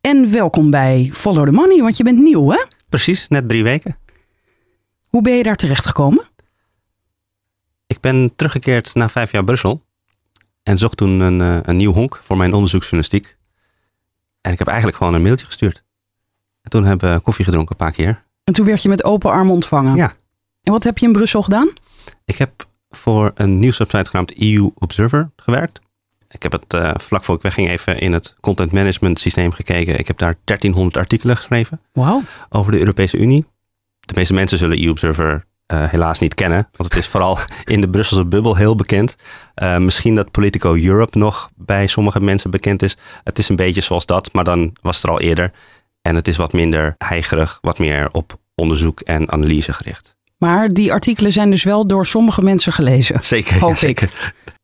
En welkom bij Follow the Money, want je bent nieuw hè? Precies, net drie weken. Hoe ben je daar terecht gekomen? Ik ben teruggekeerd na vijf jaar Brussel. En zocht toen een, eh, een nieuw honk voor mijn onderzoeksjournalistiek. En ik heb eigenlijk gewoon een mailtje gestuurd. En toen hebben we koffie gedronken een paar keer. En toen werd je met open armen ontvangen. Ja. En wat heb je in Brussel gedaan? Ik heb voor een nieuwswebsite genaamd EU Observer gewerkt. Ik heb het eh, vlak voor ik wegging even in het content management systeem gekeken. Ik heb daar 1300 artikelen geschreven Wauw. over de Europese Unie. De meeste mensen zullen EU Observer eh, helaas niet kennen. Want het is vooral in de Brusselse bubbel heel bekend. Eh, misschien dat Politico Europe nog bij sommige mensen bekend is. Het is een beetje zoals dat, maar dan was het er al eerder. En het is wat minder heigerig, wat meer op onderzoek en analyse gericht. Maar die artikelen zijn dus wel door sommige mensen gelezen. Zeker, ja, Hoop ik.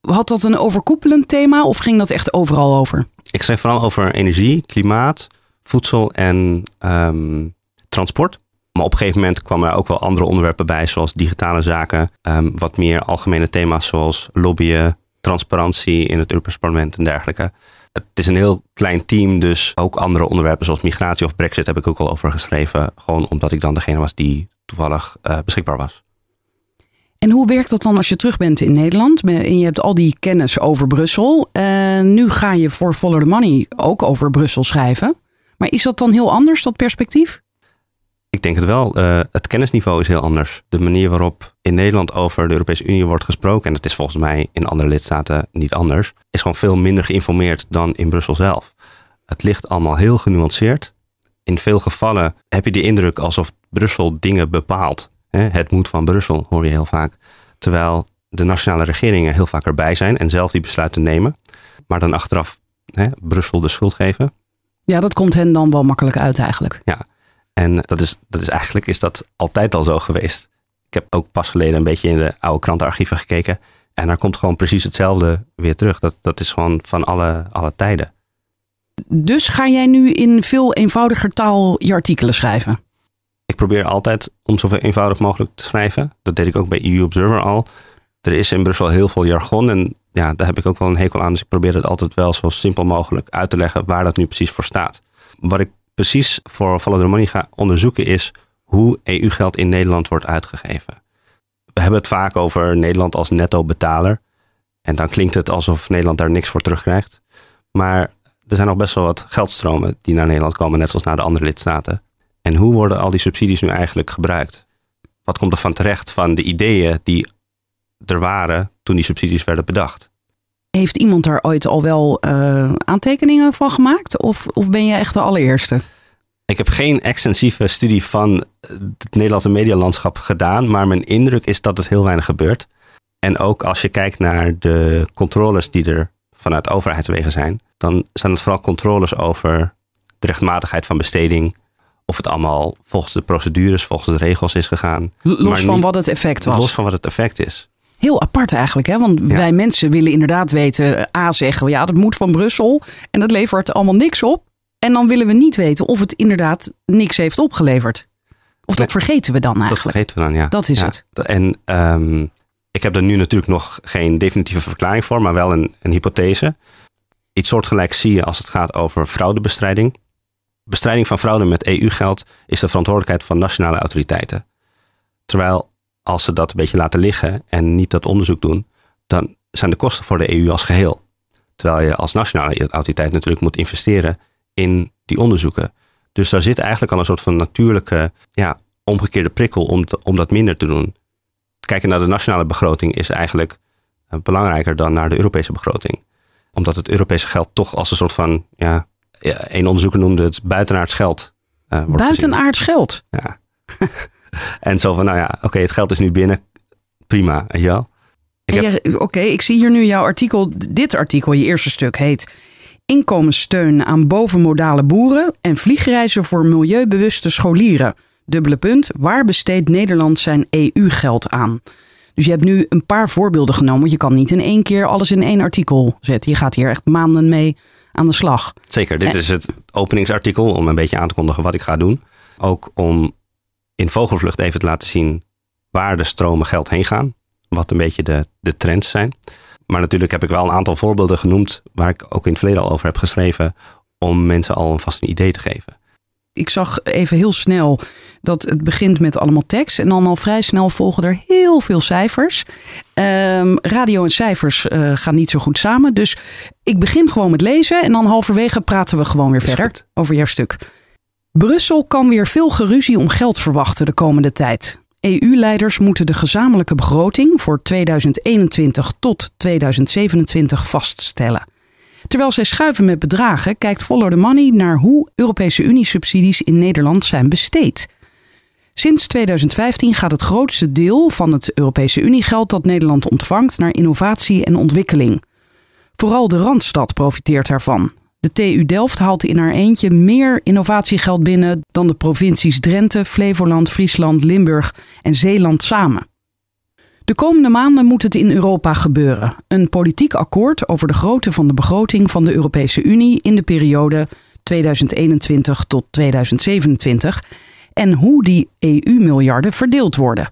Had dat een overkoepelend thema of ging dat echt overal over? Ik schreef vooral over energie, klimaat, voedsel en ehm, transport. Maar op een gegeven moment kwamen er ook wel andere onderwerpen bij, zoals digitale zaken. ehm, wat meer algemene thema's zoals lobbyen, transparantie in het Europees Parlement en dergelijke. Het is een heel klein team, dus ook andere onderwerpen zoals migratie of brexit heb ik ook al over geschreven. Gewoon omdat ik dan degene was die toevallig eh, beschikbaar was. En hoe werkt dat dan als je terug bent in Nederland? En je hebt al die kennis over Brussel. En nu ga je voor Follow the Money ook over Brussel schrijven. Maar is dat dan heel anders, dat perspectief? Ik denk het wel. Eh, het kennisniveau is heel anders. De manier waarop in Nederland over de Europese Unie wordt gesproken, en dat is volgens mij in andere lidstaten niet anders, is gewoon veel minder geïnformeerd dan in Brussel zelf. Het ligt allemaal heel genuanceerd. In veel gevallen heb je de indruk alsof Brussel dingen bepaalt. Het moet van Brussel, hoor je heel vaak. Terwijl de nationale regeringen heel vaak erbij zijn en zelf die besluiten nemen. Maar dan achteraf hè, Brussel de schuld geven. Ja, dat komt hen dan wel makkelijk uit eigenlijk. En dat is, dat is eigenlijk is dat altijd al zo geweest. Ik heb ook pas geleden een beetje in de oude krantenarchieven gekeken. En daar komt gewoon precies hetzelfde weer terug. Dat, dat is gewoon van alle, alle tijden. Dus ga jij nu in veel eenvoudiger taal je artikelen schrijven? Ik probeer altijd om zoveel eenvoudig mogelijk te schrijven. Dat deed ik ook bij EU Observer al. Er is in Brussel heel veel jargon. En ja, daar heb ik ook wel een hekel aan. Dus ik probeer het altijd wel zo simpel mogelijk uit te leggen waar dat nu precies voor staat. Wat ik precies voor Follow the Money ga onderzoeken is hoe EU-geld in Nederland wordt uitgegeven. We hebben het vaak over Nederland als netto betaler. En dan klinkt het alsof Nederland daar niks voor terugkrijgt. Maar er zijn nog best wel wat geldstromen die naar Nederland komen, net zoals naar de andere lidstaten. En hoe worden al die subsidies nu eigenlijk gebruikt? Wat komt er van terecht van de ideeën die er waren toen die subsidies werden bedacht? Heeft iemand daar ooit al wel eh, aantekeningen van gemaakt? Of, of ben je echt de allereerste? Ik heb geen extensieve studie van het Nederlandse medialandschap gedaan, maar mijn indruk is dat het heel weinig gebeurt. En ook als je kijkt naar de controles die er vanuit overheidswegen zijn, dan zijn het vooral controles over de rechtmatigheid van besteding. Of het allemaal volgens de procedures, volgens de regels is gegaan. Los Maar van niet- wat het effect was. Los van wat het effect is. Heel apart eigenlijk, hè? want Ja. wij mensen willen inderdaad weten, A zeggen, ja, dat moet van Brussel en dat levert allemaal niks op. En dan willen we niet weten of het inderdaad niks heeft opgeleverd. Of dat Nee, vergeten we dan Dat eigenlijk. vergeten we dan, ja. Dat is Ja. het. En ehm, ik heb er nu natuurlijk nog geen definitieve verklaring voor, maar wel een, een hypothese. Iets soortgelijks zie je als het gaat over fraudebestrijding. Bestrijding van fraude met EU-geld is de verantwoordelijkheid van nationale autoriteiten. Terwijl als ze dat een beetje laten liggen en niet dat onderzoek doen, dan zijn de kosten voor de EU als geheel. Terwijl je als nationale autoriteit natuurlijk moet investeren in die onderzoeken. Dus daar zit eigenlijk al een soort van natuurlijke ja, omgekeerde prikkel om, om dat minder te doen. Kijken naar de nationale begroting is eigenlijk eh, belangrijker dan naar de Europese begroting. Omdat het Europese geld toch als een soort van, ja, ja, een onderzoeker noemde het buitenaards geld. gezien. Buitenaards geld. Ja. en zo van, nou ja, oké, het geld is nu binnen. Prima, weet je wel. Oké, ik zie hier nu jouw artikel. Dit artikel, je eerste stuk, heet inkomenssteun aan bovenmodale boeren en vliegreizen voor milieubewuste scholieren. Dubbele punt, waar besteedt Nederland zijn EU-geld aan? Dus je hebt nu een paar voorbeelden genomen. want Je kan niet in één keer alles in één artikel zetten. Je gaat hier echt maanden mee aan de slag. Zeker, dit is het openingsartikel om een beetje aan te kondigen wat ik ga doen. Ook om in vogelvlucht even te laten zien waar de stromen geld heen gaan. Wat een beetje de, de trends zijn. Maar natuurlijk heb ik wel een aantal voorbeelden genoemd waar ik ook in het verleden al over heb geschreven. Om mensen al een vast een idee te geven. Ik zag even heel snel dat het begint met allemaal tekst. En dan al vrij snel volgen er heel veel cijfers. Ehm, radio en cijfers eh, gaan niet zo goed samen. Dus ik begin gewoon met lezen. En dan halverwege praten we gewoon weer verder goed. over jouw stuk. Brussel kan weer veel geruzie om geld verwachten de komende tijd. EU-leiders moeten de gezamenlijke begroting voor 2021 tot 2027 vaststellen. Terwijl zij schuiven met bedragen, kijkt Follow the Money naar hoe Europese Unie-subsidies in Nederland zijn besteed. Sinds 2015 gaat het grootste deel van het Europese Uniegeld dat Nederland ontvangt naar innovatie en ontwikkeling. Vooral de Randstad profiteert daarvan. De TU Delft haalt in haar eentje meer innovatiegeld binnen dan de provincies Drenthe, Flevoland, Friesland, Limburg en Zeeland samen. De komende maanden moet het in Europa gebeuren. Een politiek akkoord over de grootte van de begroting van de Europese Unie in de periode 2021 tot 2027 en hoe die EU-miljarden verdeeld worden.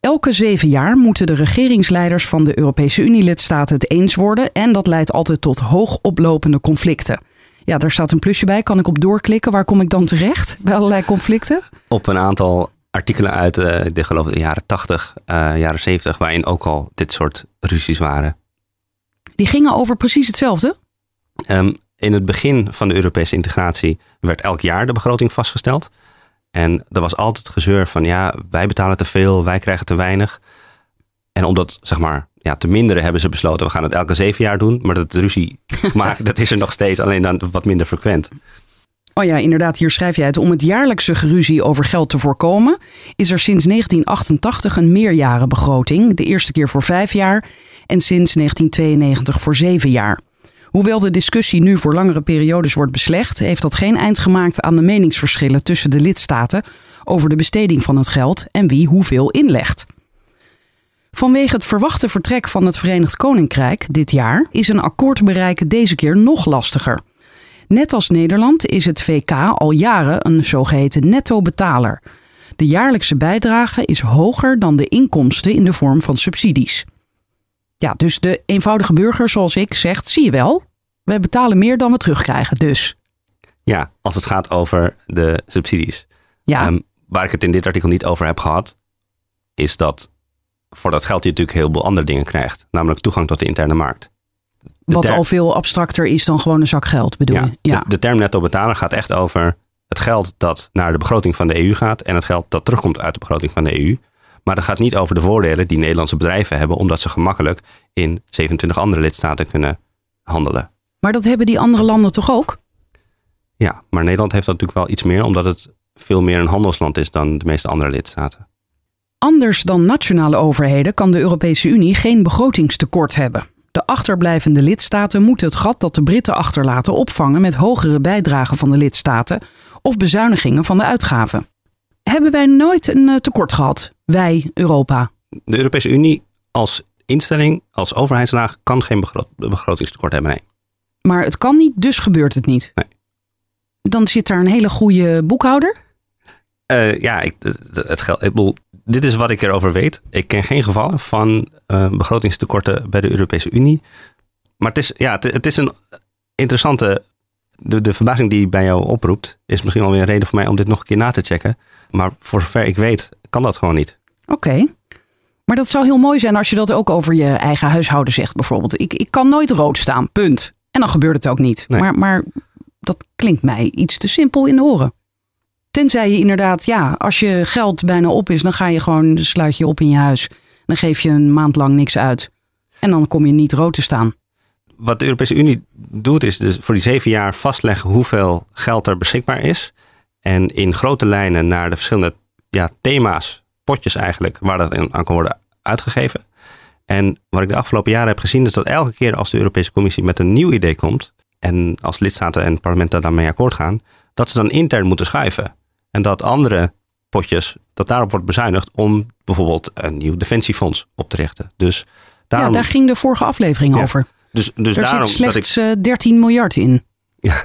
Elke zeven jaar moeten de regeringsleiders van de Europese Unie-lidstaten het eens worden en dat leidt altijd tot hoogoplopende conflicten. Ja, daar staat een plusje bij. Kan ik op doorklikken? Waar kom ik dan terecht bij allerlei conflicten? Op een aantal artikelen uit eh, de, geloof ik, de jaren 80, eh, jaren 70, waarin ook al dit soort ruzies waren. Die gingen over precies hetzelfde. Ehm, in het begin van de Europese integratie werd elk jaar de begroting vastgesteld. En er was altijd gezeur van ja, wij betalen te veel, wij krijgen te weinig. En om dat zeg maar ja, te minderen hebben ze besloten, we gaan het elke zeven jaar doen. Maar dat ruzie maken, dat is er nog steeds, alleen dan wat minder frequent. Oh ja, inderdaad, hier schrijf jij het. Om het jaarlijkse geruzie over geld te voorkomen, is er sinds 1988 een meerjarenbegroting. De eerste keer voor vijf jaar en sinds 1992 voor zeven jaar. Hoewel de discussie nu voor langere periodes wordt beslecht, heeft dat geen eind gemaakt aan de meningsverschillen tussen de lidstaten over de besteding van het geld en wie hoeveel inlegt. Vanwege het verwachte vertrek van het Verenigd Koninkrijk dit jaar is een akkoord bereiken deze keer nog lastiger. Net als Nederland is het VK al jaren een zogeheten netto-betaler. De jaarlijkse bijdrage is hoger dan de inkomsten in de vorm van subsidies. Ja, dus de eenvoudige burger zoals ik zegt, zie je wel, wij betalen meer dan we terugkrijgen dus. Ja, als het gaat over de subsidies. Ja, Ehm, waar ik het in dit artikel niet over heb gehad, is dat voor dat geld je natuurlijk heel veel andere dingen krijgt. Namelijk toegang tot de interne markt. Wat al veel abstracter is dan gewoon een zak geld bedoel ja, je? Ja. De, de term netto betaler gaat echt over het geld dat naar de begroting van de EU gaat en het geld dat terugkomt uit de begroting van de EU. Maar dat gaat niet over de voordelen die Nederlandse bedrijven hebben, omdat ze gemakkelijk in 27 andere lidstaten kunnen handelen. Maar dat hebben die andere landen toch ook? Ja, maar Nederland heeft dat natuurlijk wel iets meer, omdat het veel meer een handelsland is dan de meeste andere lidstaten. Anders dan nationale overheden kan de Europese Unie geen begrotingstekort hebben. De achterblijvende lidstaten moeten het gat dat de Britten achterlaten opvangen met hogere bijdragen van de lidstaten of bezuinigingen van de uitgaven. Hebben wij nooit een eh, tekort gehad? Wij, Europa. De Europese Unie als instelling, als overheidslaag, kan geen begro- begrotingstekort hebben. Nee. Maar het kan niet, dus gebeurt het niet. Nee. Dan zit daar een hele goede boekhouder. Eh, ja, ik, het, het geld, ik bedoel, dit is wat ik erover weet. Ik ken geen gevallen van eh, begrotingstekorten bij de Europese Unie. Maar het is, ja, het, het is een interessante. De, de verbazing die bij jou oproept, is misschien alweer een reden voor mij om dit nog een keer na te checken. Maar voor zover ik weet, kan dat gewoon niet. Oké. Maar dat zou heel mooi zijn als je dat ook over je eigen huishouden zegt, bijvoorbeeld. Ik, ik kan nooit rood staan, punt. En dan gebeurt het ook niet. Nee. Maar, maar dat klinkt mij iets te simpel in de oren. Tenzij je inderdaad, ja, als je geld bijna op is, dan ga je gewoon, sluit je op in je huis. Dan geef je een maand lang niks uit. En dan kom je niet rood te staan. Wat de Europese Unie doet, is dus voor die zeven jaar vastleggen hoeveel geld er beschikbaar is. En in grote lijnen naar de verschillende ja, thema's, potjes eigenlijk, waar dat aan kan worden uitgegeven. En wat ik de afgelopen jaren heb gezien, is dat elke keer als de Europese Commissie met een nieuw idee komt, en als lidstaten en parlementen daarmee akkoord gaan, dat ze dan intern moeten schuiven. En dat andere potjes, dat daarop wordt bezuinigd om bijvoorbeeld een nieuw defensiefonds op te richten. Dus daarom, Ja, daar ging de vorige aflevering Ja. over. dus, dus Daar daarom zit dat ik. slechts eh, 13 miljard in. Ja,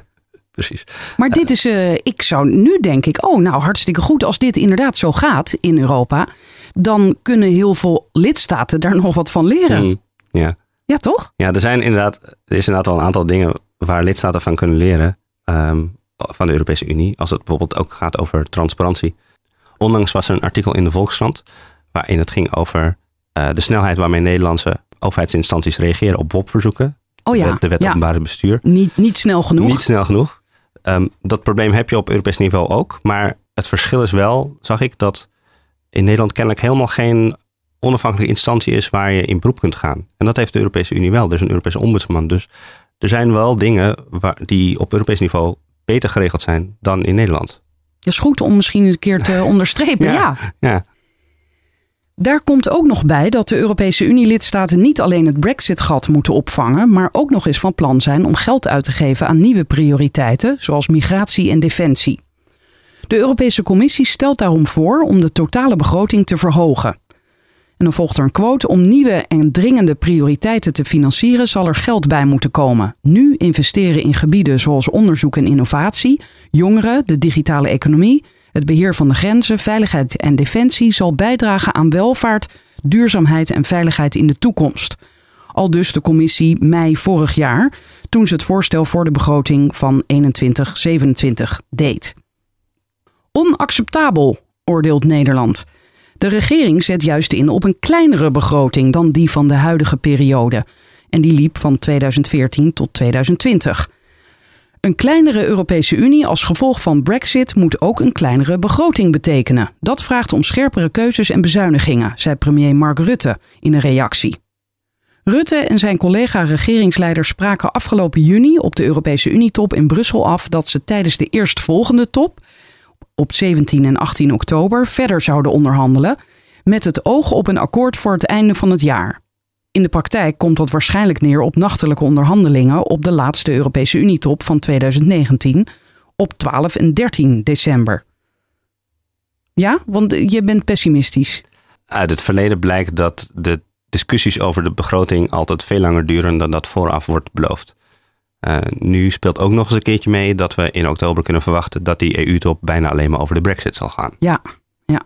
precies. Maar dit is, eh, ik zou nu denk ik, oh nou hartstikke goed. Als dit inderdaad zo gaat in Europa, dan kunnen heel veel lidstaten daar nog wat van leren. Mm, ja. Ja, toch? ja, er zijn inderdaad, er is inderdaad wel een aantal dingen waar lidstaten van kunnen leren ehm, van de Europese Unie. Als het bijvoorbeeld ook gaat over transparantie. Onlangs was er een artikel in de Volkskrant waarin het ging over eh, de snelheid waarmee Nederlandse overheidsinstanties reageren op WOP-verzoeken. Oh ja, de, de wet ja. openbare bestuur. Niet, niet snel genoeg. Niet snel genoeg. Ehm, dat probleem heb je op Europees niveau ook. Maar het verschil is wel, zag ik, dat in Nederland kennelijk helemaal geen onafhankelijke instantie is waar je in beroep kunt gaan. En dat heeft de Europese Unie wel. Er is een Europese ombudsman. Dus er zijn wel dingen waar, die op Europees niveau beter geregeld zijn dan in Nederland. Dat is goed om misschien een keer te onderstrepen. Ja. ja. Ja, Daar komt ook nog bij dat de Europese Unie-lidstaten niet alleen het Brexit-gat moeten opvangen, maar ook nog eens van plan zijn om geld uit te geven aan nieuwe prioriteiten, zoals migratie en defensie. De Europese Commissie stelt daarom voor om de totale begroting te verhogen. En dan volgt er een quote: om nieuwe en dringende prioriteiten te financieren, zal er geld bij moeten komen. Nu investeren in gebieden zoals onderzoek en innovatie, jongeren, de digitale economie, het beheer van de grenzen, veiligheid en defensie zal bijdragen aan welvaart, duurzaamheid en veiligheid in de toekomst. Al dus de commissie mei vorig jaar, toen ze het voorstel voor de begroting van 21-27 deed. Onacceptabel, oordeelt Nederland. De regering zet juist in op een kleinere begroting dan die van de huidige periode. En die liep van 2014 tot 2020. Een kleinere Europese Unie als gevolg van Brexit moet ook een kleinere begroting betekenen. Dat vraagt om scherpere keuzes en bezuinigingen, zei premier Mark Rutte in een reactie. Rutte en zijn collega-regeringsleiders spraken afgelopen juni op de Europese Unietop in Brussel af dat ze tijdens de eerstvolgende top, op 17 en 18 oktober, verder zouden onderhandelen, met het oog op een akkoord voor het einde van het jaar. In de praktijk komt dat waarschijnlijk neer op nachtelijke onderhandelingen op de laatste Europese Unietop van 2019 op 12 en 13 december. Ja, want je bent pessimistisch. uit het verleden blijkt dat de discussies over de begroting altijd veel langer duren dan dat vooraf wordt beloofd. Eh, nu speelt ook nog eens een keertje mee dat we in oktober kunnen verwachten dat die EU-top bijna alleen maar over de brexit zal gaan. Ja, ja.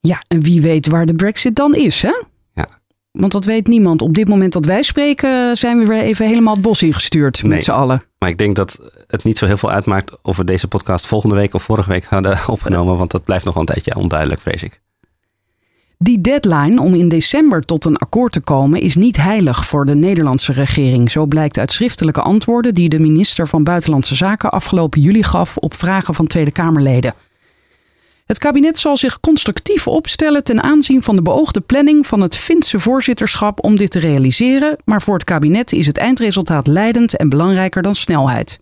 Ja, en wie weet waar de Brexit dan is, hè? Ja. Want dat weet niemand. Op dit moment dat wij spreken, zijn we weer even helemaal het bos ingestuurd Nee. met z'n allen. Maar ik denk dat het niet zo heel veel uitmaakt of we deze podcast volgende week of vorige week hadden opgenomen, want dat blijft nog wel een tijdje onduidelijk, vrees ik. Die deadline om in december tot een akkoord te komen is niet heilig voor de Nederlandse regering. Zo blijkt uit schriftelijke antwoorden die de minister van Buitenlandse Zaken afgelopen juli gaf op vragen van Tweede Kamerleden. Het kabinet zal zich constructief opstellen ten aanzien van de beoogde planning van het Finse voorzitterschap om dit te realiseren, maar voor het kabinet is het eindresultaat leidend en belangrijker dan snelheid.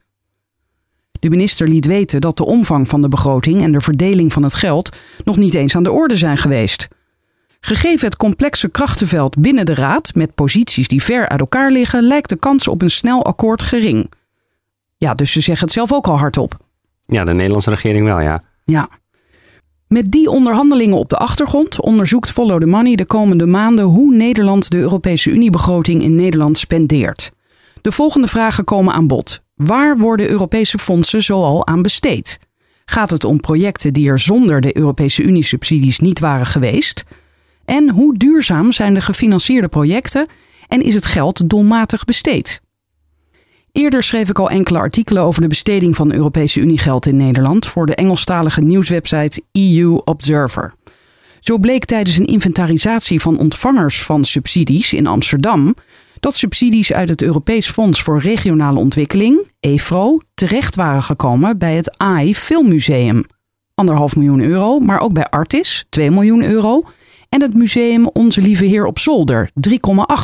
De minister liet weten dat de omvang van de begroting en de verdeling van het geld nog niet eens aan de orde zijn geweest. Gegeven het complexe krachtenveld binnen de Raad, met posities die ver uit elkaar liggen, lijkt de kans op een snel akkoord gering. Ja, dus ze zeggen het zelf ook al hardop. Ja, de Nederlandse regering wel, ja. Ja. Met die onderhandelingen op de achtergrond onderzoekt Follow the Money de komende maanden hoe Nederland de Europese Uniebegroting in Nederland spendeert. De volgende vragen komen aan bod. Waar worden Europese fondsen zoal aan besteed? Gaat het om projecten die er zonder de Europese Unie-subsidies niet waren geweest? En hoe duurzaam zijn de gefinancierde projecten en is het geld doelmatig besteed? Eerder schreef ik al enkele artikelen over de besteding van Europese Uniegeld in Nederland voor de Engelstalige nieuwswebsite EU Observer. Zo bleek tijdens een inventarisatie van ontvangers van subsidies in Amsterdam dat subsidies uit het Europees Fonds voor Regionale Ontwikkeling, EFRO, terecht waren gekomen bij het AI Filmmuseum. Anderhalf miljoen euro, maar ook bij Artis, 2 miljoen euro. En het museum Onze Lieve Heer op Zolder, 3,8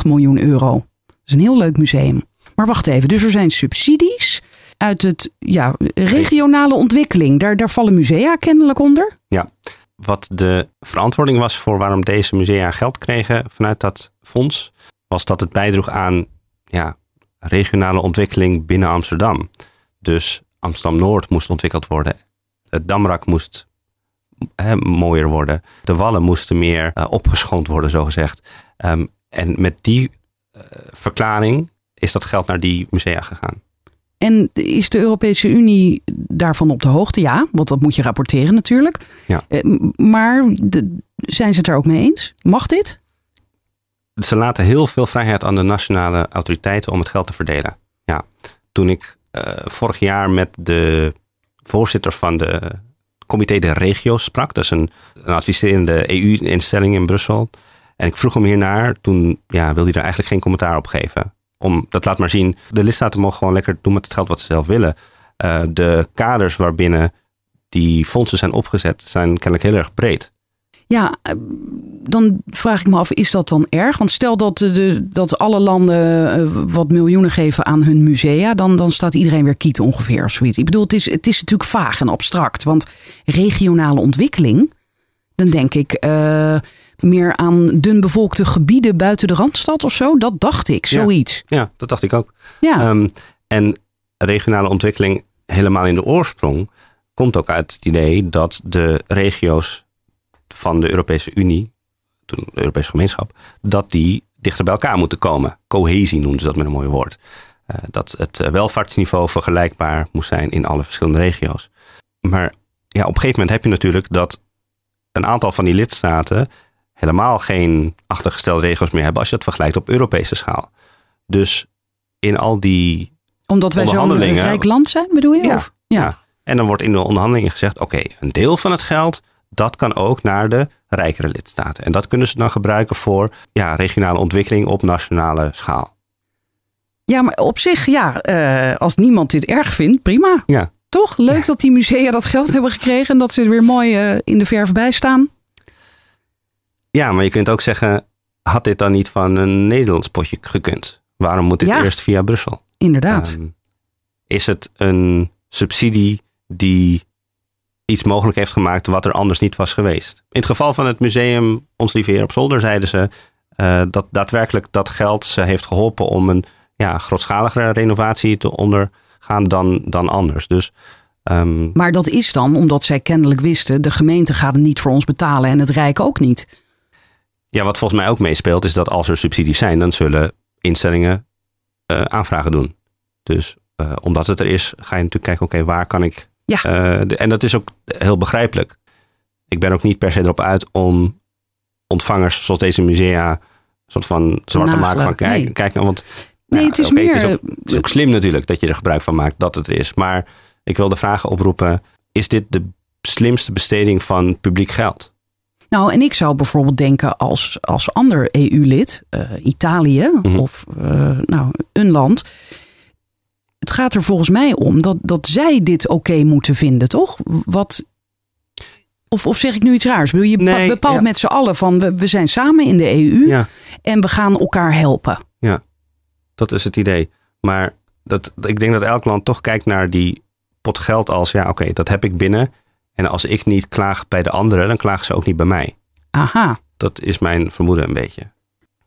miljoen euro. Dat is een heel leuk museum. Maar wacht even, dus er zijn subsidies uit het ja, regionale ontwikkeling. Daar, daar vallen musea kennelijk onder. Ja. Wat de verantwoording was voor waarom deze musea geld kregen vanuit dat fonds, was dat het bijdroeg aan ja, regionale ontwikkeling binnen Amsterdam. Dus Amsterdam-Noord moest ontwikkeld worden. Het Damrak moest hè, mooier worden. De wallen moesten meer uh, opgeschoond worden, zogezegd. Um, en met die uh, verklaring is dat geld naar die musea gegaan. En is de Europese Unie daarvan op de hoogte? Ja, want dat moet je rapporteren natuurlijk. Ja. Uh, maar de, zijn ze het er ook mee eens? Mag dit? Ze laten heel veel vrijheid aan de nationale autoriteiten om het geld te verdelen. Ja, toen ik vorig jaar met de voorzitter van de comité de regio's sprak. Dat is een, adviserende EU-instelling in Brussel. En ik vroeg hem hiernaar. Toen ja, wilde hij er eigenlijk geen commentaar op geven. Om, dat laat maar zien, de lidstaten mogen gewoon lekker doen met het geld wat ze zelf willen. Uh, de kaders waarbinnen die fondsen zijn opgezet zijn kennelijk heel erg breed. Ja, dan vraag ik me af, is dat dan erg? Want stel dat, de, dat alle landen wat miljoenen geven aan hun musea, dan, dan staat iedereen weer kiet ongeveer. Zoiets. Ik bedoel, het is, het is natuurlijk vaag en abstract. Want regionale ontwikkeling, dan denk ik uh, meer aan dunbevolkte gebieden buiten de randstad of zo. Dat dacht ik, zoiets. Ja, ja dat dacht ik ook. Ja. Um, en regionale ontwikkeling helemaal in de oorsprong komt ook uit het idee dat de regio's van de Europese Unie, toen de Europese gemeenschap, dat die dichter bij elkaar moeten komen. Cohesie noemden ze dat met een mooi woord. Uh, dat het welvaartsniveau vergelijkbaar moest zijn in alle verschillende regio's. Maar ja, op een gegeven moment heb je natuurlijk dat een aantal van die lidstaten helemaal geen achtergestelde regio's meer hebben als je het vergelijkt op Europese schaal. Dus in al die Omdat wij zo'n rijk land zijn, bedoel je? Ja, of? ja. ja. En dan wordt in de onderhandelingen gezegd: oké, okay, een deel van het geld dat kan ook naar de rijkere lidstaten. En dat kunnen ze dan gebruiken voor ja, regionale ontwikkeling op nationale schaal. Ja, maar op zich, ja, uh, als niemand dit erg vindt, prima. Ja. Toch? Leuk ja. dat die musea dat geld hebben gekregen en dat ze er weer mooi uh, in de verf bij staan. Ja, maar je kunt ook zeggen, had dit dan niet van een Nederlands potje gekund? Waarom moet dit ja. eerst via Brussel? Inderdaad. Um, is het een subsidie die iets mogelijk heeft gemaakt wat er anders niet was geweest. In het geval van het museum Ons Lieve Heer op Zolder zeiden ze uh, dat daadwerkelijk dat geld ze heeft geholpen om een ja, grootschaligere renovatie te ondergaan dan, dan anders. Dus, um, maar dat is dan omdat zij kennelijk wisten, de gemeente gaat het niet voor ons betalen en het Rijk ook niet. Ja, wat volgens mij ook meespeelt is dat als er subsidies zijn, dan zullen instellingen uh, aanvragen doen. Dus uh, omdat het er is, ga je natuurlijk kijken, oké, okay, waar kan ik ja. De, en dat is ook heel begrijpelijk. Ik ben ook niet per se erop uit om ontvangers zoals deze musea een soort van zwart te maken van kijk, nee. kijk nou, want nee, het is okay, meer. Het is, ook, het is ook slim natuurlijk dat je er gebruik van maakt dat het er is. Maar ik wil de vragen oproepen: is dit de slimste besteding van publiek geld? Nou, en ik zou bijvoorbeeld denken als, als ander EU-lid, uh, Italië Mhm. of uh, nou, een land. Het gaat er volgens mij om dat, dat zij dit oké okay moeten vinden, toch? Wat, of, of zeg ik nu iets raars? Bedoel, je nee, bepaalt ja. met z'n allen van we, we zijn samen in de EU ja. en we gaan elkaar helpen. Ja, dat is het idee. Maar dat, ik denk dat elk land toch kijkt naar die pot geld als ja, oké, okay, dat heb ik binnen. En als ik niet klaag bij de anderen, dan klagen ze ook niet bij mij. Aha. Dat is mijn vermoeden een beetje.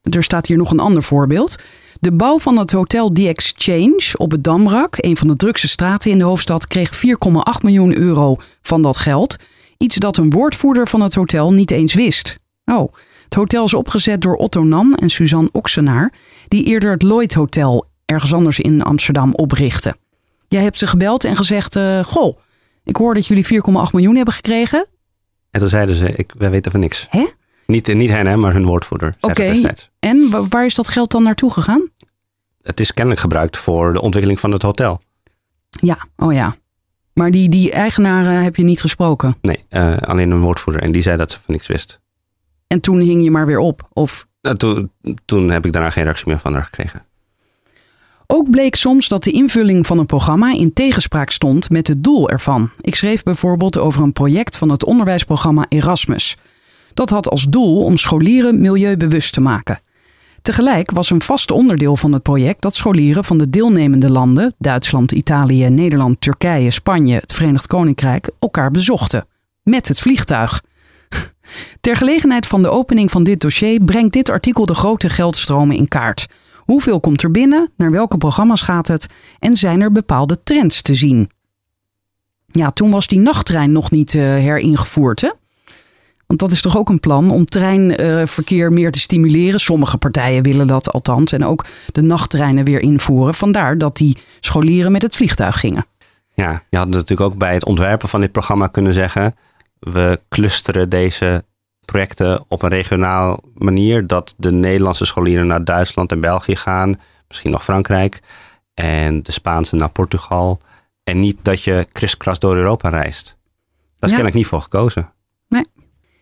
Er staat hier nog een ander voorbeeld. De bouw van het hotel The Exchange op het Damrak, een van de drukste straten in de hoofdstad, kreeg 4,8 miljoen euro van dat geld. Iets dat een woordvoerder van het hotel niet eens wist. Oh, het hotel is opgezet door Otto Nam en Suzanne Oksenaar, die eerder het Lloyd Hotel ergens anders in Amsterdam oprichten. Jij hebt ze gebeld en gezegd: uh, Goh, ik hoor dat jullie 4,8 miljoen hebben gekregen. En toen zeiden ze: ik, Wij weten van niks. Hè? Niet, niet hen, hè, maar hun woordvoerder. Oké, okay. en waar is dat geld dan naartoe gegaan? Het is kennelijk gebruikt voor de ontwikkeling van het hotel. Ja, oh ja. Maar die, die eigenaren heb je niet gesproken? Nee, uh, alleen een woordvoerder. En die zei dat ze van niks wist. En toen hing je maar weer op? Of? Uh, toen, toen heb ik daarna geen reactie meer van haar gekregen. Ook bleek soms dat de invulling van een programma in tegenspraak stond met het doel ervan. Ik schreef bijvoorbeeld over een project van het onderwijsprogramma Erasmus. Dat had als doel om scholieren milieubewust te maken. Tegelijk was een vast onderdeel van het project dat scholieren van de deelnemende landen, Duitsland, Italië, Nederland, Turkije, Spanje, het Verenigd Koninkrijk, elkaar bezochten. Met het vliegtuig. Ter gelegenheid van de opening van dit dossier brengt dit artikel de grote geldstromen in kaart. Hoeveel komt er binnen? Naar welke programma's gaat het? En zijn er bepaalde trends te zien? Ja, toen was die nachttrein nog niet uh, heringevoerd, hè? Want dat is toch ook een plan om treinverkeer meer te stimuleren. Sommige partijen willen dat althans. En ook de nachttreinen weer invoeren. Vandaar dat die scholieren met het vliegtuig gingen. Ja, je had natuurlijk ook bij het ontwerpen van dit programma kunnen zeggen. We clusteren deze projecten op een regionaal manier. Dat de Nederlandse scholieren naar Duitsland en België gaan. Misschien nog Frankrijk. En de Spaanse naar Portugal. En niet dat je kriskras door Europa reist. Daar is ja. kennelijk niet voor gekozen.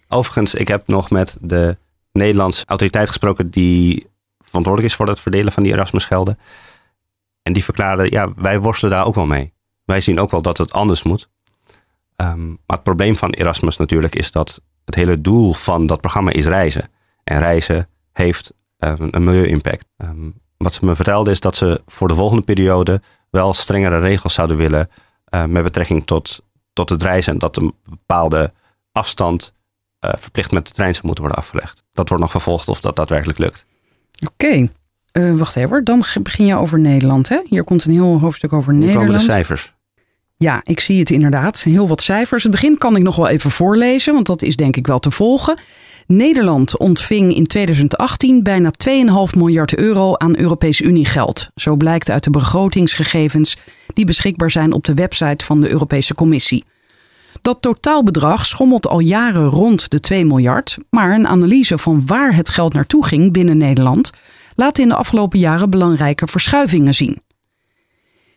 Overigens, ik heb nog met de Nederlandse autoriteit gesproken die verantwoordelijk is voor het verdelen van die Erasmusgelden. En die verklaarde, ja, wij worstelen daar ook wel mee. Wij zien ook wel dat het anders moet. Um, maar het probleem van Erasmus natuurlijk is dat het hele doel van dat programma is reizen. En reizen heeft um, een milieu-impact. Um, wat ze me vertelde is dat ze voor de volgende periode wel strengere regels zouden willen uh, met betrekking tot, tot het reizen. En dat een bepaalde afstand verplicht met de trein zou moeten worden afgelegd. Dat wordt nog vervolgd of dat daadwerkelijk lukt. Oké. Okay. Uh, wacht even, dan begin je over Nederland. Hè? Hier komt een heel hoofdstuk over Hier Nederland. komen de cijfers. Ja, ik zie het inderdaad. Heel wat cijfers. Het begin kan ik nog wel even voorlezen, want dat is denk ik wel te volgen. Nederland ontving in 2018 bijna 2,5 miljard euro aan Europese Unie geld. Zo blijkt uit de begrotingsgegevens die beschikbaar zijn op de website van de Europese Commissie. Dat totaalbedrag schommelt al jaren rond de 2 miljard, maar een analyse van waar het geld naartoe ging binnen Nederland laat in de afgelopen jaren belangrijke verschuivingen zien.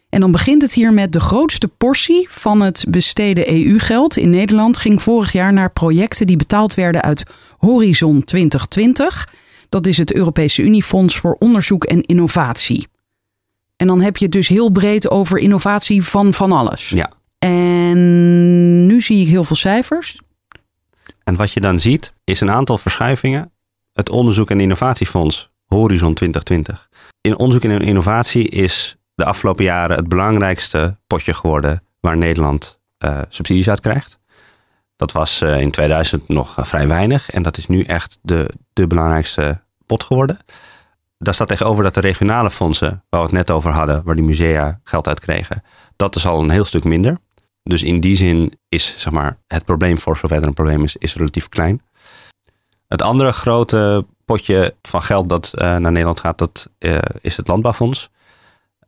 En dan begint het hier met de grootste portie van het besteden EU-geld in Nederland ging vorig jaar naar projecten die betaald werden uit Horizon 2020. Dat is het Europese Uniefonds voor Onderzoek en Innovatie. En dan heb je het dus heel breed over innovatie van van alles. Ja. En nu zie ik heel veel cijfers. En wat je dan ziet, is een aantal verschuivingen. Het Onderzoek en Innovatiefonds, Horizon 2020. In onderzoek en innovatie is de afgelopen jaren het belangrijkste potje geworden waar Nederland uh, subsidies uit krijgt. Dat was uh, in 2000 nog uh, vrij weinig en dat is nu echt de, de belangrijkste pot geworden. Daar staat tegenover dat de regionale fondsen, waar we het net over hadden, waar die musea geld uit kregen, dat is al een heel stuk minder. Dus in die zin is zeg maar, het probleem, voor zover er een probleem is, is relatief klein. Het andere grote potje van geld dat naar Nederland gaat, dat is het Landbouwfonds.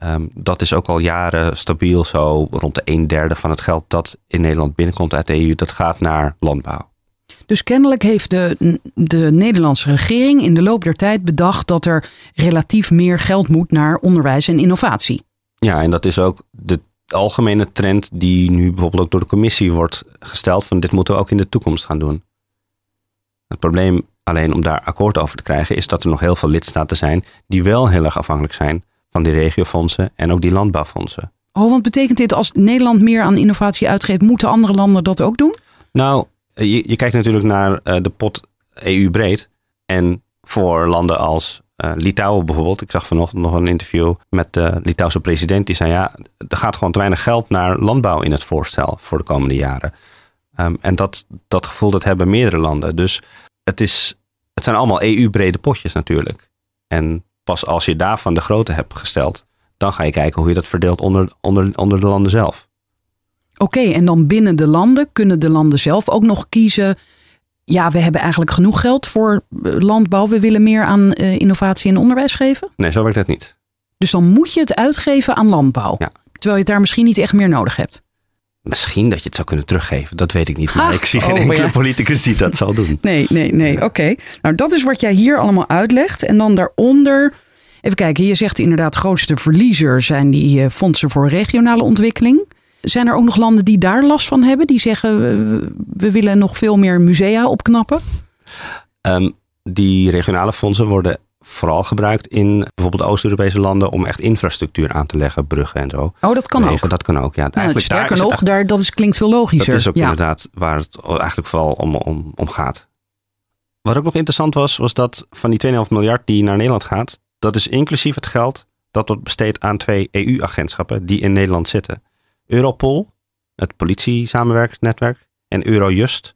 Um, dat is ook al jaren stabiel zo rond de een derde van het geld dat in Nederland binnenkomt uit de EU. Dat gaat naar landbouw. Dus kennelijk heeft de, de Nederlandse regering in de loop der tijd bedacht dat er relatief meer geld moet naar onderwijs en innovatie. Ja, en dat is ook de algemene trend die nu bijvoorbeeld ook door de commissie wordt gesteld van dit moeten we ook in de toekomst gaan doen. Het probleem alleen om daar akkoord over te krijgen is dat er nog heel veel lidstaten zijn die wel heel erg afhankelijk zijn van die regiofondsen en ook die landbouwfondsen. Oh, want betekent dit als Nederland meer aan innovatie uitgeeft, moeten andere landen dat ook doen? Nou, je, je kijkt natuurlijk naar uh, de pot EU-breed. En voor landen als uh, Litouwen bijvoorbeeld. Ik zag vanochtend nog een interview met de Litouwse president. Die zei ja, er gaat gewoon te weinig geld naar landbouw in het voorstel voor de komende jaren. Um, en dat, dat gevoel dat hebben meerdere landen. Dus het, is, het zijn allemaal EU-brede potjes natuurlijk. En pas als je daarvan de grootte hebt gesteld, dan ga je kijken hoe je dat verdeelt onder, onder, onder de landen zelf. Oké, en dan binnen de landen kunnen de landen zelf ook nog kiezen. Ja, we hebben eigenlijk genoeg geld voor eh, landbouw. We willen meer aan uh, innovatie en onderwijs geven. Nee, zo werkt dat niet. Dus dan moet je het uitgeven aan landbouw. Ja. Terwijl je het daar misschien niet echt meer nodig hebt. Misschien dat je het zou kunnen teruggeven, dat weet ik niet. Maar ik zie geen oh, enkele ja. politicus die dat zal doen. Nee, nee, nee. Oké. Okay. Nou, dat is wat jij hier allemaal uitlegt. En dan daaronder, even kijken, je zegt inderdaad, grootste verliezer zijn die uh, fondsen voor regionale ontwikkeling. Zijn er ook nog landen die daar last van hebben? Die zeggen, we, we willen nog veel meer musea opknappen? Um, die regionale fondsen worden vooral gebruikt in bijvoorbeeld Oost-Europese landen om echt infrastructuur aan te leggen, bruggen en zo. Oh, dat kan ook. Dat kan ook, ja. Nou, eigenlijk sterker daar nog, daar, dat is, klinkt veel logischer. Dat is ook inderdaad waar het eigenlijk vooral om, om, om gaat. Wat ook nog interessant was, was dat van die 2,5 miljard die naar Nederland gaat, dat is inclusief het geld dat wordt besteed aan twee EU-agentschappen die in Nederland zitten. Europol, het politie-samenwerkingsnetwerk, en Eurojust,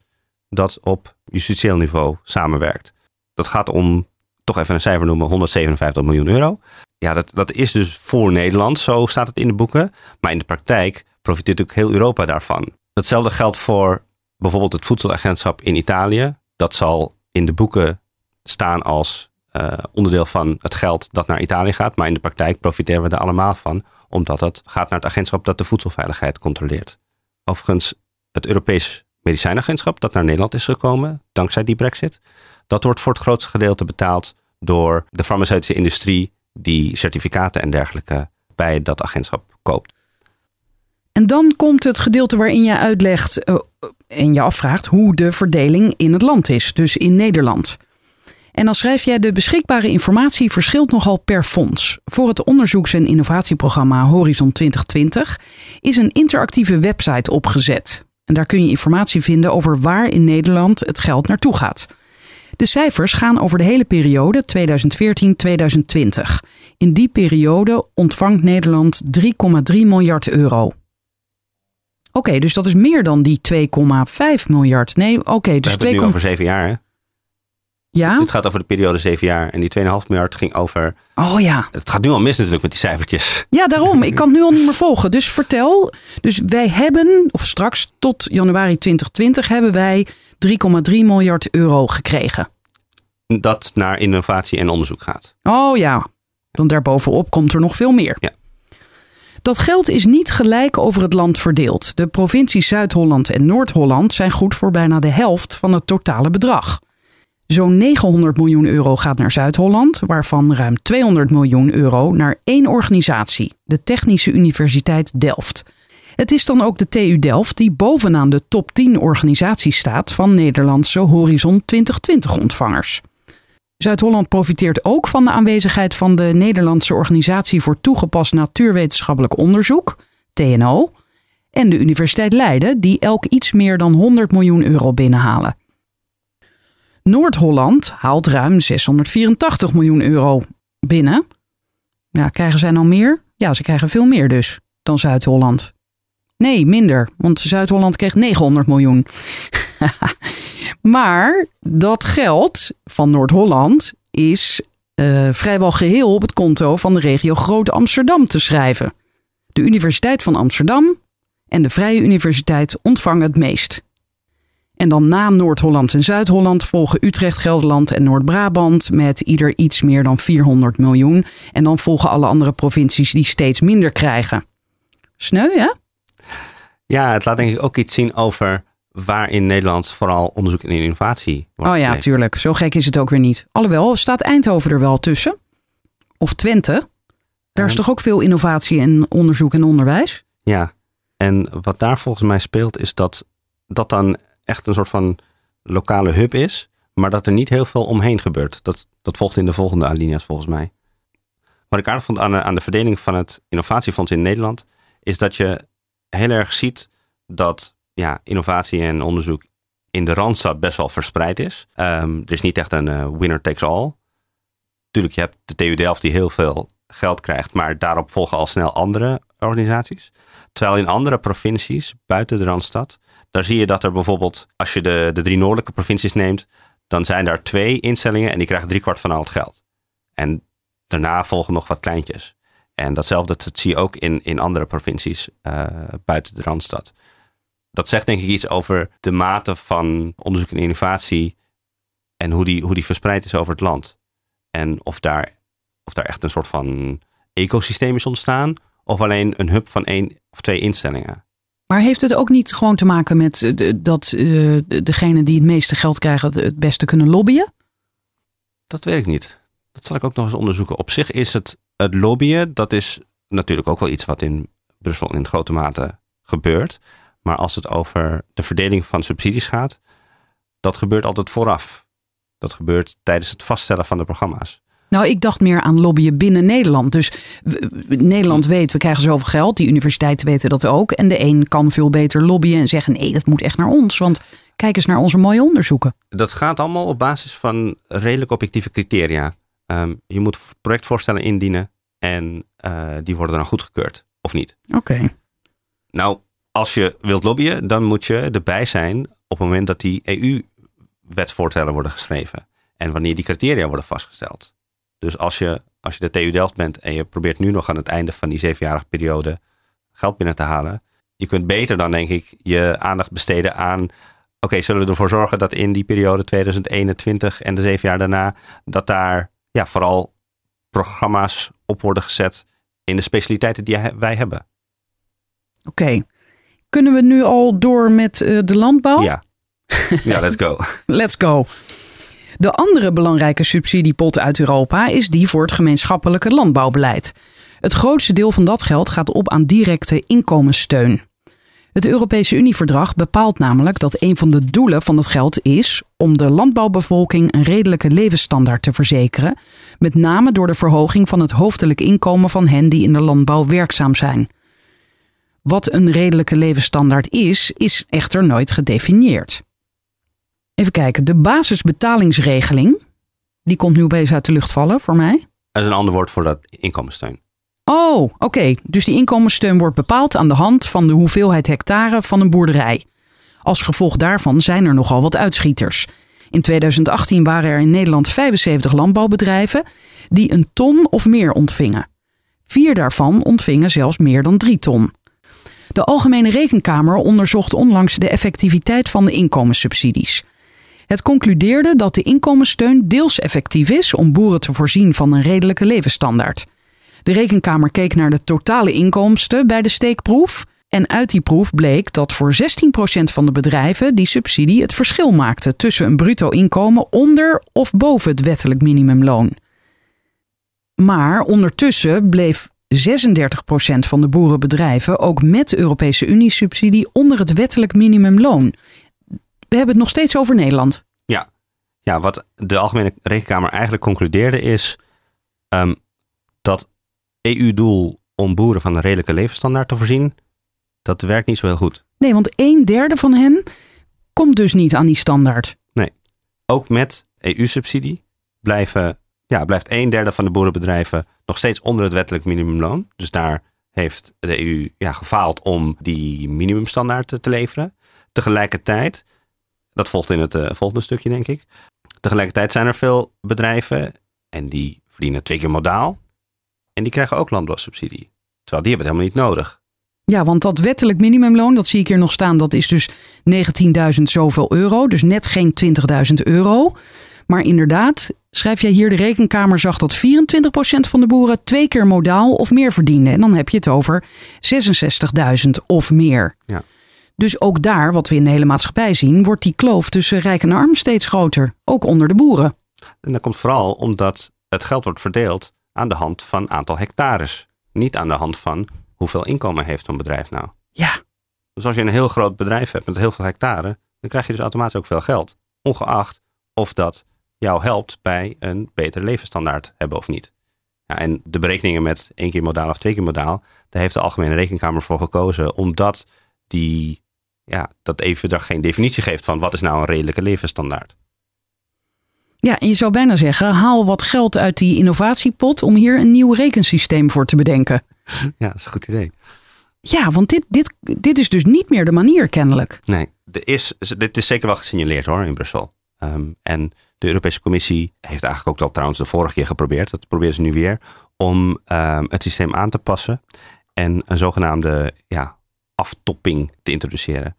dat op justitieel niveau samenwerkt. Dat gaat om toch even een cijfer noemen, 157 miljoen euro. Ja, dat, dat is dus voor Nederland, zo staat het in de boeken. Maar in de praktijk profiteert ook heel Europa daarvan. Hetzelfde geldt voor bijvoorbeeld het voedselagentschap in Italië. Dat zal in de boeken staan als uh, onderdeel van het geld dat naar Italië gaat. Maar in de praktijk profiteren we er allemaal van, omdat het gaat naar het agentschap dat de voedselveiligheid controleert. Overigens, het Europees Medicijnagentschap dat naar Nederland is gekomen, dankzij die brexit, dat wordt voor het grootste gedeelte betaald door de farmaceutische industrie die certificaten en dergelijke bij dat agentschap koopt. En dan komt het gedeelte waarin je uitlegt uh, en je afvraagt hoe de verdeling in het land is, dus in Nederland. En dan schrijf jij de beschikbare informatie verschilt nogal per fonds. Voor het onderzoeks- en innovatieprogramma Horizon 2020 is een interactieve website opgezet. En daar kun je informatie vinden over waar in Nederland het geld naartoe gaat. De cijfers gaan over de hele periode 2014-2020. In die periode ontvangt Nederland 3,3 miljard euro. Oké, dus dat is meer dan die 2,5 miljard. Nee, oké. Okay, dus We hebben het nu over zeven jaar, hè? Ja? Het gaat over de periode zeven jaar. En die 2,5 miljard ging over... Oh ja. Het gaat nu al mis natuurlijk met die cijfertjes. Ja, daarom. Ik kan het nu al niet meer volgen. Dus vertel. Dus wij hebben, of straks tot januari 2020, hebben wij 3,3 miljard euro gekregen. Dat naar innovatie en onderzoek gaat. Oh ja. Dan daarbovenop komt er nog veel meer. Ja. Dat geld is niet gelijk over het land verdeeld. De provincies Zuid-Holland en Noord-Holland zijn goed voor bijna de helft van het totale bedrag. Zo'n 900 miljoen euro gaat naar Zuid-Holland, waarvan ruim 200 miljoen euro naar één organisatie, de Technische Universiteit Delft. Het is dan ook de TU Delft die bovenaan de top 10 organisaties staat van Nederlandse Horizon 2020 ontvangers. Zuid-Holland profiteert ook van de aanwezigheid van de Nederlandse Organisatie voor Toegepast Natuurwetenschappelijk Onderzoek, TNO, en de Universiteit Leiden, die elk iets meer dan 100 miljoen euro binnenhalen. Noord-Holland haalt ruim 684 miljoen euro binnen. Ja, krijgen zij nou meer? Ja, ze krijgen veel meer dus dan Zuid-Holland. Nee, minder, want Zuid-Holland kreeg 900 miljoen. maar dat geld van Noord-Holland is uh, vrijwel geheel op het konto van de regio Groot Amsterdam te schrijven. De Universiteit van Amsterdam en de Vrije Universiteit ontvangen het meest. En dan na Noord-Holland en Zuid-Holland volgen Utrecht, Gelderland en Noord-Brabant met ieder iets meer dan 400 miljoen. En dan volgen alle andere provincies die steeds minder krijgen. Sneu, hè? Ja, het laat denk ik ook iets zien over waar in Nederland vooral onderzoek en innovatie wordt Oh ja, tuurlijk. Zo gek is het ook weer niet. Alhoewel, staat Eindhoven er wel tussen? Of Twente? Daar is Ja. toch ook veel innovatie en onderzoek en onderwijs? Ja, en wat daar volgens mij speelt is dat dat dan echt een soort van lokale hub is, maar dat er niet heel veel omheen gebeurt. Dat, dat volgt in de volgende alinea's volgens mij. Wat ik aardig vond aan de, aan de verdeling van het innovatiefonds in Nederland, is dat je heel erg ziet dat ja, innovatie en onderzoek in de Randstad best wel verspreid is. Ehm, er is niet echt een eh, winner takes all. Tuurlijk, je hebt de TU Delft die heel veel geld krijgt, maar daarop volgen al snel andere organisaties. Terwijl in andere provincies buiten de Randstad, daar zie je dat er bijvoorbeeld, als je de, de drie noordelijke provincies neemt, dan zijn daar twee instellingen en die krijgen driekwart van al het geld. En daarna volgen nog wat kleintjes. En datzelfde dat zie je ook in, in andere provincies eh, buiten de Randstad. Dat zegt denk ik iets over de mate van onderzoek en innovatie en hoe die, hoe die verspreid is over het land. En of daar, of daar echt een soort van ecosysteem is ontstaan, of alleen een hub van één of twee instellingen. Maar heeft het ook niet gewoon te maken met eh, dat eh, de- degene die het meeste geld krijgen het beste kunnen lobbyen? Dat weet ik niet. Dat zal ik ook nog eens onderzoeken. Op zich is het, het lobbyen, dat is natuurlijk ook wel iets wat in Brussel in grote mate gebeurt. Maar als het over de verdeling van subsidies gaat, dat gebeurt altijd vooraf. Dat gebeurt tijdens het vaststellen van de programma's. Nou, ik dacht meer aan lobbyen binnen Nederland. Dus Nederland weet, we krijgen zoveel geld. Die universiteiten weten dat ook. En de een kan veel beter lobbyen en zeggen... nee, dat moet echt naar ons. Want kijk eens naar onze mooie onderzoeken. Dat gaat allemaal op basis van redelijk objectieve criteria. Ehm, je moet projectvoorstellen indienen en eh, die worden dan goedgekeurd, of niet. Oké. Nou, als je wilt lobbyen, dan moet je erbij zijn op het moment dat die EU-wetsvoorstellen worden geschreven. en wanneer die criteria worden vastgesteld. Dus als je, als je de TU Delft bent en je probeert nu nog aan het einde van die zevenjarige periode geld binnen te halen, je kunt beter dan denk ik je aandacht besteden aan, oké, zullen we ervoor zorgen dat in die periode 2021 en de zeven jaar daarna, dat daar ja, vooral programma's op worden gezet in de specialiteiten die wij hebben. Oké. Kunnen we nu al door met uh, de landbouw? Ja. Ja, let's go. let's go. De andere belangrijke subsidiepot uit Europa is die voor het gemeenschappelijke landbouwbeleid. Het grootste deel van dat geld gaat op aan directe inkomenssteun. Het Europese Unieverdrag bepaalt namelijk dat een van de doelen van het geld is om de landbouwbevolking een redelijke levensstandaard te verzekeren, met name door de verhoging van het hoofdelijk inkomen van hen die in de landbouw werkzaam zijn. Wat een redelijke levensstandaard is, is echter nooit gedefinieerd. Even kijken, de basisbetalingsregeling, die komt nu opeens uit de lucht vallen voor mij. Dat is een ander woord voor dat inkomenssteun. Oh, oké. Dus die inkomenssteun wordt bepaald aan de hand van de hoeveelheid hectare van een boerderij. Als gevolg daarvan zijn er nogal wat uitschieters. In 2018 waren er in Nederland 75 landbouwbedrijven die een ton of meer ontvingen. Vier daarvan ontvingen zelfs meer dan drie ton. De Algemene Rekenkamer onderzocht onlangs de effectiviteit van de inkomenssubsidies. Het concludeerde dat de inkomenssteun deels effectief is om boeren te voorzien van een redelijke levensstandaard. De rekenkamer keek naar de totale inkomsten bij de steekproef. En uit die proef bleek dat voor 16% van de bedrijven die subsidie het verschil maakte tussen een bruto inkomen onder of boven het wettelijk minimumloon. Maar ondertussen bleef 36% van de boerenbedrijven ook met Europese Unie-subsidie onder het wettelijk minimumloon. We hebben het nog steeds over Nederland. Ja, ja wat de Algemene Rekenkamer eigenlijk concludeerde is um, dat EU-doel om boeren van een redelijke levensstandaard te voorzien, dat werkt niet zo heel goed. Nee, want een derde van hen komt dus niet aan die standaard. Nee. Ook met EU-subsidie blijven, ja, blijft een derde van de boerenbedrijven nog steeds onder het wettelijk minimumloon. Dus daar heeft de EU ja, gefaald om die minimumstandaard te leveren. Tegelijkertijd, dat volgt in het uh, volgende stukje denk ik. Tegelijkertijd zijn er veel bedrijven en die verdienen twee keer modaal. En die krijgen ook landbouwsubsidie. Terwijl die hebben het helemaal niet nodig. Ja, want dat wettelijk minimumloon, dat zie ik hier nog staan, dat is dus 19.000 zoveel euro. Dus net geen 20.000 euro. Maar inderdaad, schrijf jij hier, de rekenkamer zag dat 24% van de boeren twee keer modaal of meer verdienden. En dan heb je het over 66.000 of meer. Ja. Dus ook daar, wat we in de hele maatschappij zien, wordt die kloof tussen rijk en arm steeds groter. Ook onder de boeren. En dat komt vooral omdat het geld wordt verdeeld aan de hand van aantal hectares. Niet aan de hand van hoeveel inkomen heeft zo'n bedrijf nou. Ja. Dus als je een heel groot bedrijf hebt met heel veel hectare, dan krijg je dus automatisch ook veel geld. Ongeacht of dat jou helpt bij een betere levensstandaard hebben of niet. Ja, en de berekeningen met één keer modaal of twee keer modaal, daar heeft de Algemene Rekenkamer voor gekozen, omdat die, ja, dat even geen definitie geeft van wat is nou een redelijke levensstandaard. Ja, en je zou bijna zeggen, haal wat geld uit die innovatiepot om hier een nieuw rekensysteem voor te bedenken. Ja, dat is een goed idee. Ja, want dit, dit, dit is dus niet meer de manier kennelijk. Nee, er is, dit is zeker wel gesignaleerd hoor in Brussel. Ehm, en de Europese Commissie heeft eigenlijk ook al trouwens de vorige keer geprobeerd, dat proberen ze nu weer, om um, het systeem aan te passen en een zogenaamde ja, aftopping te introduceren.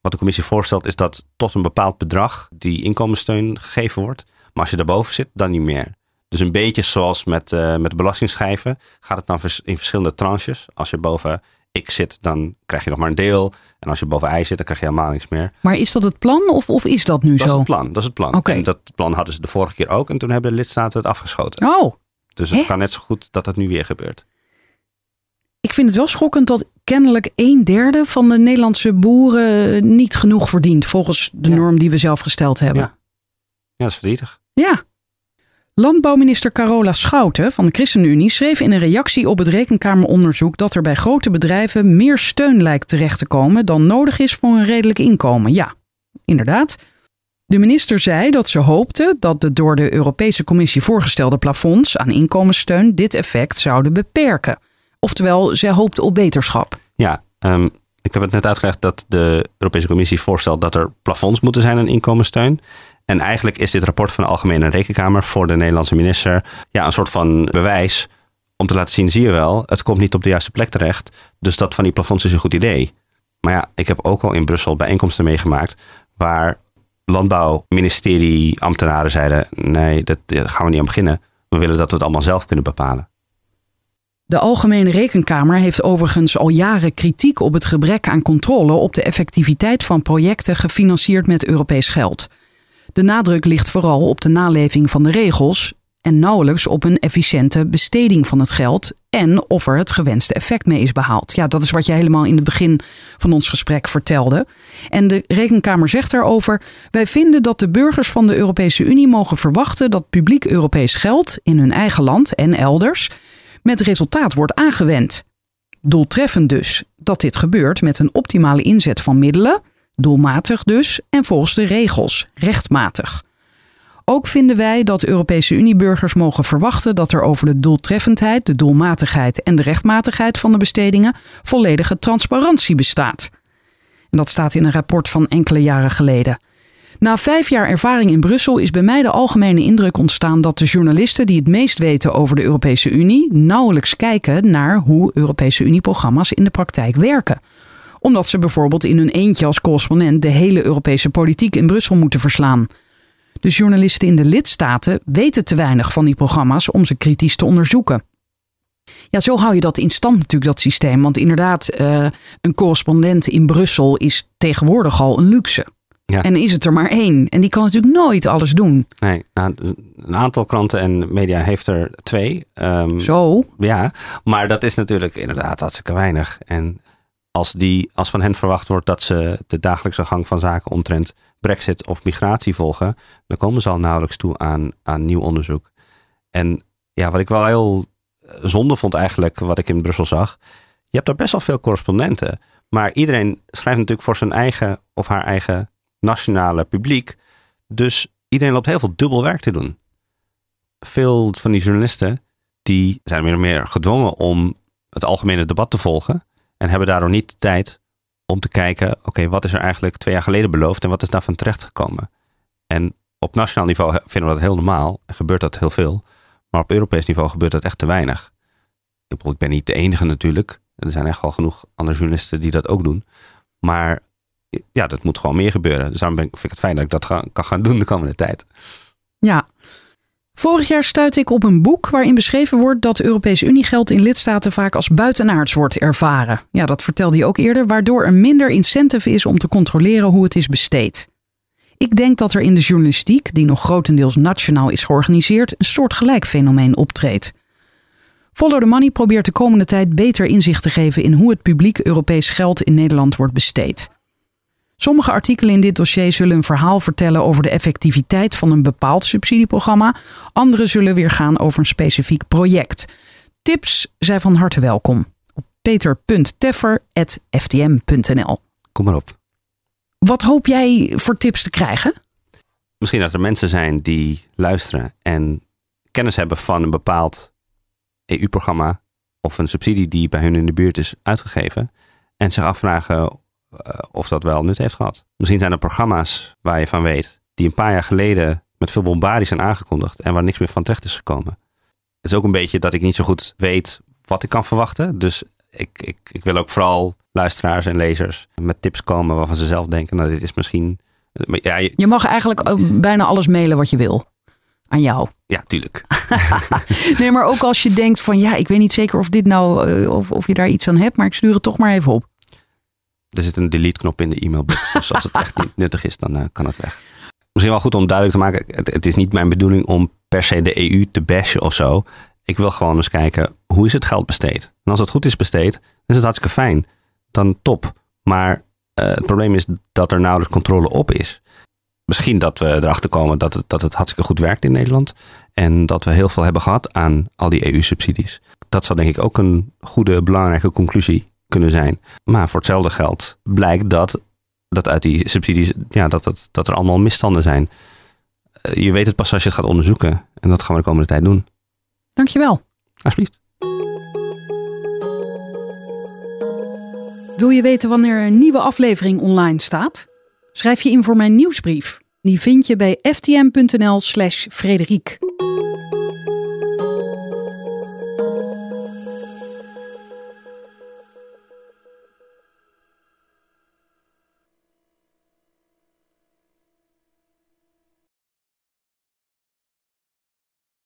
Wat de commissie voorstelt is dat tot een bepaald bedrag die inkomenssteun gegeven wordt. Maar als je daarboven zit, dan niet meer. Dus een beetje zoals met, uh, met belastingschijven gaat het dan in verschillende tranches. Als je boven X zit, dan krijg je nog maar een deel. En als je boven Y zit, dan krijg je helemaal niks meer. Maar is dat het plan of, of is dat nu zo? Dat is het plan. Dat is het plan. Okay. En dat plan hadden ze de vorige keer ook. En toen hebben de lidstaten het afgeschoten. Oh. Dus het kan net zo goed dat dat nu weer gebeurt. Ik vind het wel schokkend dat kennelijk een derde van de Nederlandse boeren niet genoeg verdient. Volgens de Ja. norm die we zelf gesteld hebben. Ja. Ja, dat is verdrietig. Ja. Landbouwminister Carola Schouten van de ChristenUnie schreef in een reactie op het rekenkameronderzoek dat er bij grote bedrijven meer steun lijkt terecht te komen dan nodig is voor een redelijk inkomen. Ja, inderdaad. De minister zei dat ze hoopte dat de door de Europese Commissie voorgestelde plafonds aan inkomenssteun dit effect zouden beperken. Oftewel, zij hoopte op beterschap. Ja, ehm, ik heb het net uitgelegd dat de Europese Commissie voorstelt dat er plafonds moeten zijn aan inkomenssteun. En eigenlijk is dit rapport van de Algemene Rekenkamer voor de Nederlandse minister ja, een soort van bewijs om te laten zien, zie je wel, het komt niet op de juiste plek terecht. Dus dat van die plafonds is een goed idee. Maar ja, ik heb ook al in Brussel bijeenkomsten meegemaakt waar landbouwministerie ambtenaren zeiden, nee, dat gaan we niet aan beginnen. We willen dat we het allemaal zelf kunnen bepalen. De Algemene Rekenkamer heeft overigens al jaren kritiek op het gebrek aan controle op de effectiviteit van projecten gefinancierd met Europees geld. De nadruk ligt vooral op de naleving van de regels en nauwelijks op een efficiënte besteding van het geld en of er het gewenste effect mee is behaald. Ja, dat is wat je helemaal in het begin van ons gesprek vertelde. En de Rekenkamer zegt daarover: Wij vinden dat de burgers van de Europese Unie mogen verwachten dat publiek Europees geld in hun eigen land en elders met resultaat wordt aangewend. Doeltreffend dus dat dit gebeurt met een optimale inzet van middelen, doelmatig dus en volgens de regels, rechtmatig. Ook vinden wij dat Europese Unieburgers mogen verwachten dat er over de doeltreffendheid, de doelmatigheid en de rechtmatigheid van de bestedingen volledige transparantie bestaat. En dat staat in een rapport van enkele jaren geleden. Na vijf jaar ervaring in Brussel is bij mij de algemene indruk ontstaan dat de journalisten die het meest weten over de Europese Unie nauwelijks kijken naar hoe Europese Unie-programma's in de praktijk werken. Omdat ze bijvoorbeeld in hun eentje als correspondent de hele Europese politiek in Brussel moeten verslaan. De journalisten in de lidstaten weten te weinig van die programma's om ze kritisch te onderzoeken. Ja, zo hou je dat in stand natuurlijk, dat systeem. Want inderdaad, uh, een correspondent in Brussel is tegenwoordig al een luxe. Ja. En is het er maar één. En die kan natuurlijk nooit alles doen. Nee, nou, een aantal kranten en media heeft er twee. Um, Zo? Ja, maar dat is natuurlijk inderdaad hartstikke weinig. En als, die, als van hen verwacht wordt dat ze de dagelijkse gang van zaken omtrent brexit of migratie volgen, dan komen ze al nauwelijks toe aan, aan nieuw onderzoek. En ja, wat ik wel heel eh, zonde vond eigenlijk, wat ik in Brussel zag, je hebt daar best wel veel correspondenten, maar iedereen schrijft natuurlijk voor zijn eigen of haar eigen nationale publiek. Dus iedereen loopt heel veel dubbel werk te doen. Veel van die journalisten die zijn meer of meer gedwongen om het algemene debat te volgen en hebben daardoor niet de tijd om te kijken, oké, wat is er eigenlijk twee jaar geleden beloofd en wat is daarvan terechtgekomen? En op nationaal niveau vinden we dat heel normaal en gebeurt dat heel veel. Maar op Europees niveau gebeurt dat echt te weinig. Ik, ik ben niet de enige natuurlijk. Er zijn echt wel genoeg andere journalisten die dat ook doen. Maar ja, dat moet gewoon meer gebeuren. Dus daarom vind ik het fijn dat ik dat kan gaan doen de komende tijd. Ja. Vorig jaar stuitte ik op een boek waarin beschreven wordt dat Europese Uniegeld in lidstaten vaak als buitenaards wordt ervaren. Ja, dat vertelde je ook eerder, waardoor er minder incentive is om te controleren hoe het is besteed. Ik denk dat er in de journalistiek, die nog grotendeels nationaal is georganiseerd, een soortgelijk fenomeen optreedt. Follow the Money probeert de komende tijd beter inzicht te geven in hoe het publiek Europees geld in Nederland wordt besteed. Sommige artikelen in dit dossier zullen een verhaal vertellen over de effectiviteit van een bepaald subsidieprogramma. Andere zullen weer gaan over een specifiek project. Tips zijn van harte welkom op peter.teffer.ftm.nl. Kom maar op. Wat hoop jij voor tips te krijgen? Misschien dat er mensen zijn die luisteren en kennis hebben van een bepaald EU-programma of een subsidie die bij hun in de buurt is uitgegeven. En zich afvragen of dat wel nut heeft gehad. Misschien zijn er programma's waar je van weet, die een paar jaar geleden met veel bombardie zijn aangekondigd en waar niks meer van terecht is gekomen. Het is ook een beetje dat ik niet zo goed weet wat ik kan verwachten. Dus ik, ik, ik wil ook vooral luisteraars en lezers met tips komen waarvan ze zelf denken, nou dit is misschien... Ja, je... je mag eigenlijk bijna alles mailen wat je wil aan jou. Ja, tuurlijk. nee, maar ook als je denkt van ja, ik weet niet zeker of dit nou, eh, of, of je daar iets aan hebt, maar ik stuur het toch maar even op. Er zit een delete knop in de e-mailbox. dus als het echt niet nuttig is, dan uh, kan het weg. Misschien wel goed om duidelijk te maken. Het, het, is niet mijn bedoeling om per se de EU te bashen of zo. Ik wil gewoon eens kijken, hoe is het geld besteed? En als het goed is besteed, dan is het hartstikke fijn. Dan top. Maar uh, het probleem is dat er nauwelijks controle op is. Misschien dat we erachter komen dat het, dat het hartstikke goed werkt in Nederland. En dat we heel veel hebben gehad aan al die EU-subsidies. Dat zou denk ik ook een goede, belangrijke conclusie kunnen zijn. Maar voor hetzelfde geld blijkt dat, dat uit die subsidies, ja, dat, dat, dat er allemaal misstanden zijn. Eh, je weet het pas als je het gaat onderzoeken. En dat gaan we de komende tijd doen. Dankjewel. Alsjeblieft. Wil je weten wanneer een nieuwe aflevering online staat? Schrijf je in voor mijn nieuwsbrief. Die vind je bij ftm.nl/slash Frederiek.